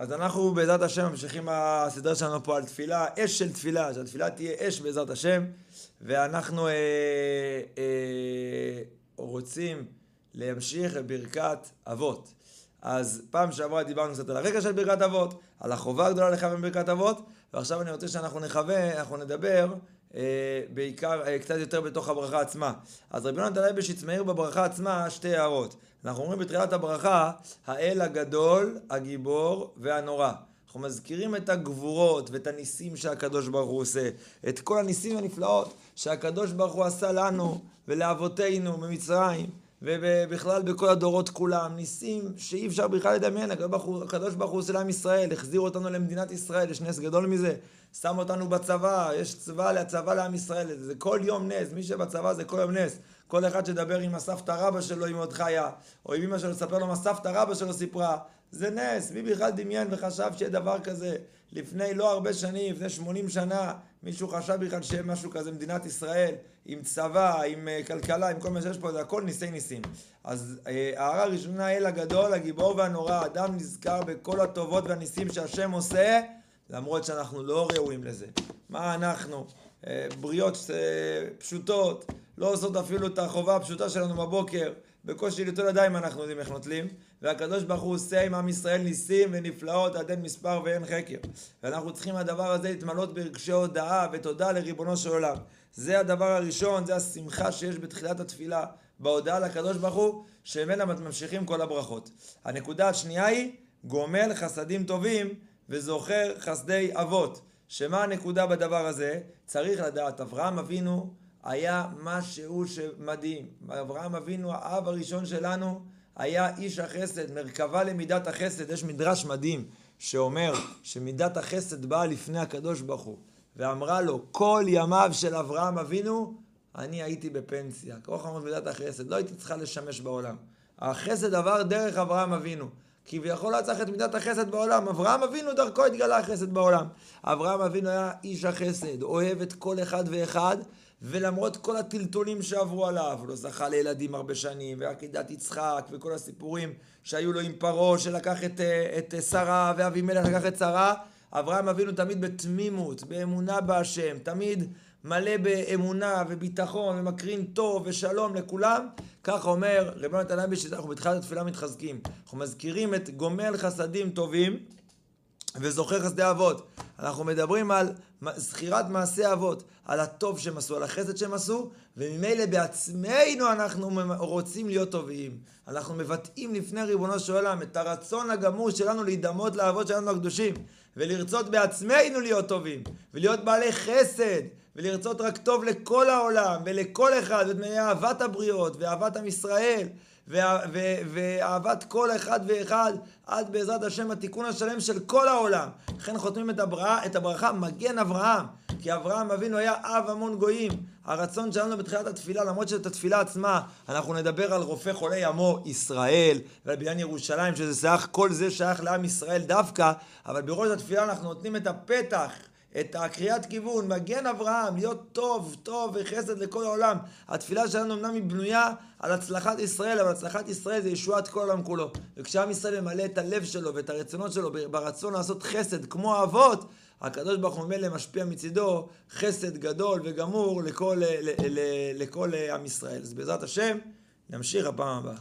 אז אנחנו בעזרת השם ממשיכים הסדר שלנו פה על תפילה, אש של תפילה, שהתפילה תהיה אש בעזרת השם, ואנחנו אה, אה, רוצים להמשיך בברכת אבות. אז פעם שעברה דיברנו קצת על הרקע של ברכת אבות, על החובה הגדולה לכוון בברכת אבות, ועכשיו אני רוצה שאנחנו נכוון, אנחנו נדבר בעיקר, אה, קצת יותר בתוך הברכה עצמה. אז רבי יונתן לייבשיץ מעיר בברכה עצמה שתי הערות. אנחנו אומרים בתחילת הברכה, האל הגדול, הגיבור והנורא. אנחנו מזכירים את הגבורות ואת הניסים שהקדוש ברוך הוא עושה, את כל הניסים הנפלאות שהקדוש ברוך הוא עשה לנו ולאבותינו במצרים. ובכלל בכל הדורות כולם, ניסים שאי אפשר בכלל לדמיין, הקדוש ברוך הוא עושה לעם ישראל, החזיר אותנו למדינת ישראל, יש נס גדול מזה, שם אותנו בצבא, יש צבא, צבא לעם ישראל, זה כל יום נס, מי שבצבא זה כל יום נס. כל אחד שדבר עם הסבתא רבא שלו, אם עוד חיה, או עם אמא שלו, ספר לו מה סבתא רבא שלו סיפרה, זה נס, מי בכלל דמיין וחשב שיהיה דבר כזה? לפני לא הרבה שנים, לפני 80 שנה, מישהו חשב בכלל שיהיה משהו כזה מדינת ישראל, עם צבא, עם uh, כלכלה, עם כל מה שיש פה, זה הכל ניסי ניסים. אז uh, הערה ראשונה, האל הגדול, הגיבור והנורא, אדם נזכר בכל הטובות והניסים שהשם עושה, למרות שאנחנו לא ראויים לזה. מה אנחנו? Uh, בריות פשוטות, לא עושות אפילו את החובה הפשוטה שלנו בבוקר. בקושי ליטול ידיים אנחנו יודעים איך נוטלים, והקדוש ברוך הוא עושה עם עם ישראל ניסים ונפלאות עד אין מספר ואין חקר. ואנחנו צריכים הדבר הזה להתמלות ברגשי הודאה ותודה לריבונו של עולם. זה הדבר הראשון, זה השמחה שיש בתחילת התפילה, בהודעה לקדוש ברוך הוא, שממנה ממשיכים כל הברכות. הנקודה השנייה היא, גומל חסדים טובים וזוכר חסדי אבות. שמה הנקודה בדבר הזה? צריך לדעת, אברהם אבינו היה משהו שמדהים. אברהם אבינו, האב הראשון שלנו, היה איש החסד, מרכבה למידת החסד. יש מדרש מדהים שאומר שמידת החסד באה לפני הקדוש ברוך הוא, ואמרה לו, כל ימיו של אברהם אבינו, אני הייתי בפנסיה. כוח אמרת מידת החסד, לא הייתי צריכה לשמש בעולם. החסד עבר דרך אברהם אבינו. כביכול לא צריך את מידת החסד בעולם. אברהם אבינו דרכו התגלה החסד בעולם. אברהם אבינו היה איש החסד, אוהב את כל אחד ואחד, ולמרות כל הטלטולים שעברו עליו, לא זכה לילדים הרבה שנים, ועקידת יצחק, וכל הסיפורים שהיו לו עם פרעה, שלקח את, אה, את אה, שרה, ואבימלך לקח את שרה, אברהם אבינו תמיד בתמימות, באמונה בהשם, תמיד מלא באמונה וביטחון, ומקרין טוב ושלום לכולם. כך אומר רבי נתן אבי, שאנחנו בתחילת התפילה מתחזקים. אנחנו מזכירים את גומל חסדים טובים. וזוכר חסדי אבות. אנחנו מדברים על זכירת מעשי אבות, על הטוב שהם עשו, על החסד שהם עשו, וממילא בעצמנו אנחנו רוצים להיות טובים. אנחנו מבטאים לפני ריבונו של עולם את הרצון הגמור שלנו להידמות לאבות שלנו הקדושים, ולרצות בעצמנו להיות טובים, ולהיות בעלי חסד, ולרצות רק טוב לכל העולם, ולכל אחד, ומאהבת הבריות, ואהבת עם ישראל. ואהבת כל אחד ואחד עד בעזרת השם התיקון השלם של כל העולם. לכן חותמים את, הברכה, את הברכה מגן אברהם, כי אברהם אבינו היה אב המון גויים. הרצון שלנו בתחילת התפילה, למרות שאת התפילה עצמה אנחנו נדבר על רופא חולי עמו ישראל ועל בניין ירושלים, שזה שייך, כל זה שייך לעם ישראל דווקא, אבל בראש התפילה אנחנו נותנים את הפתח את הקריאת כיוון, מגן אברהם, להיות טוב, טוב וחסד לכל העולם. התפילה שלנו אמנם היא בנויה על הצלחת ישראל, אבל הצלחת ישראל זה ישועת כל העולם כולו. וכשעם ישראל ממלא את הלב שלו ואת הרצונות שלו ברצון לעשות חסד כמו אבות, הקדוש ברוך הוא ממילא משפיע מצידו חסד גדול וגמור לכל, לכל, לכל עם ישראל. אז בעזרת השם, נמשיך הפעם הבאה.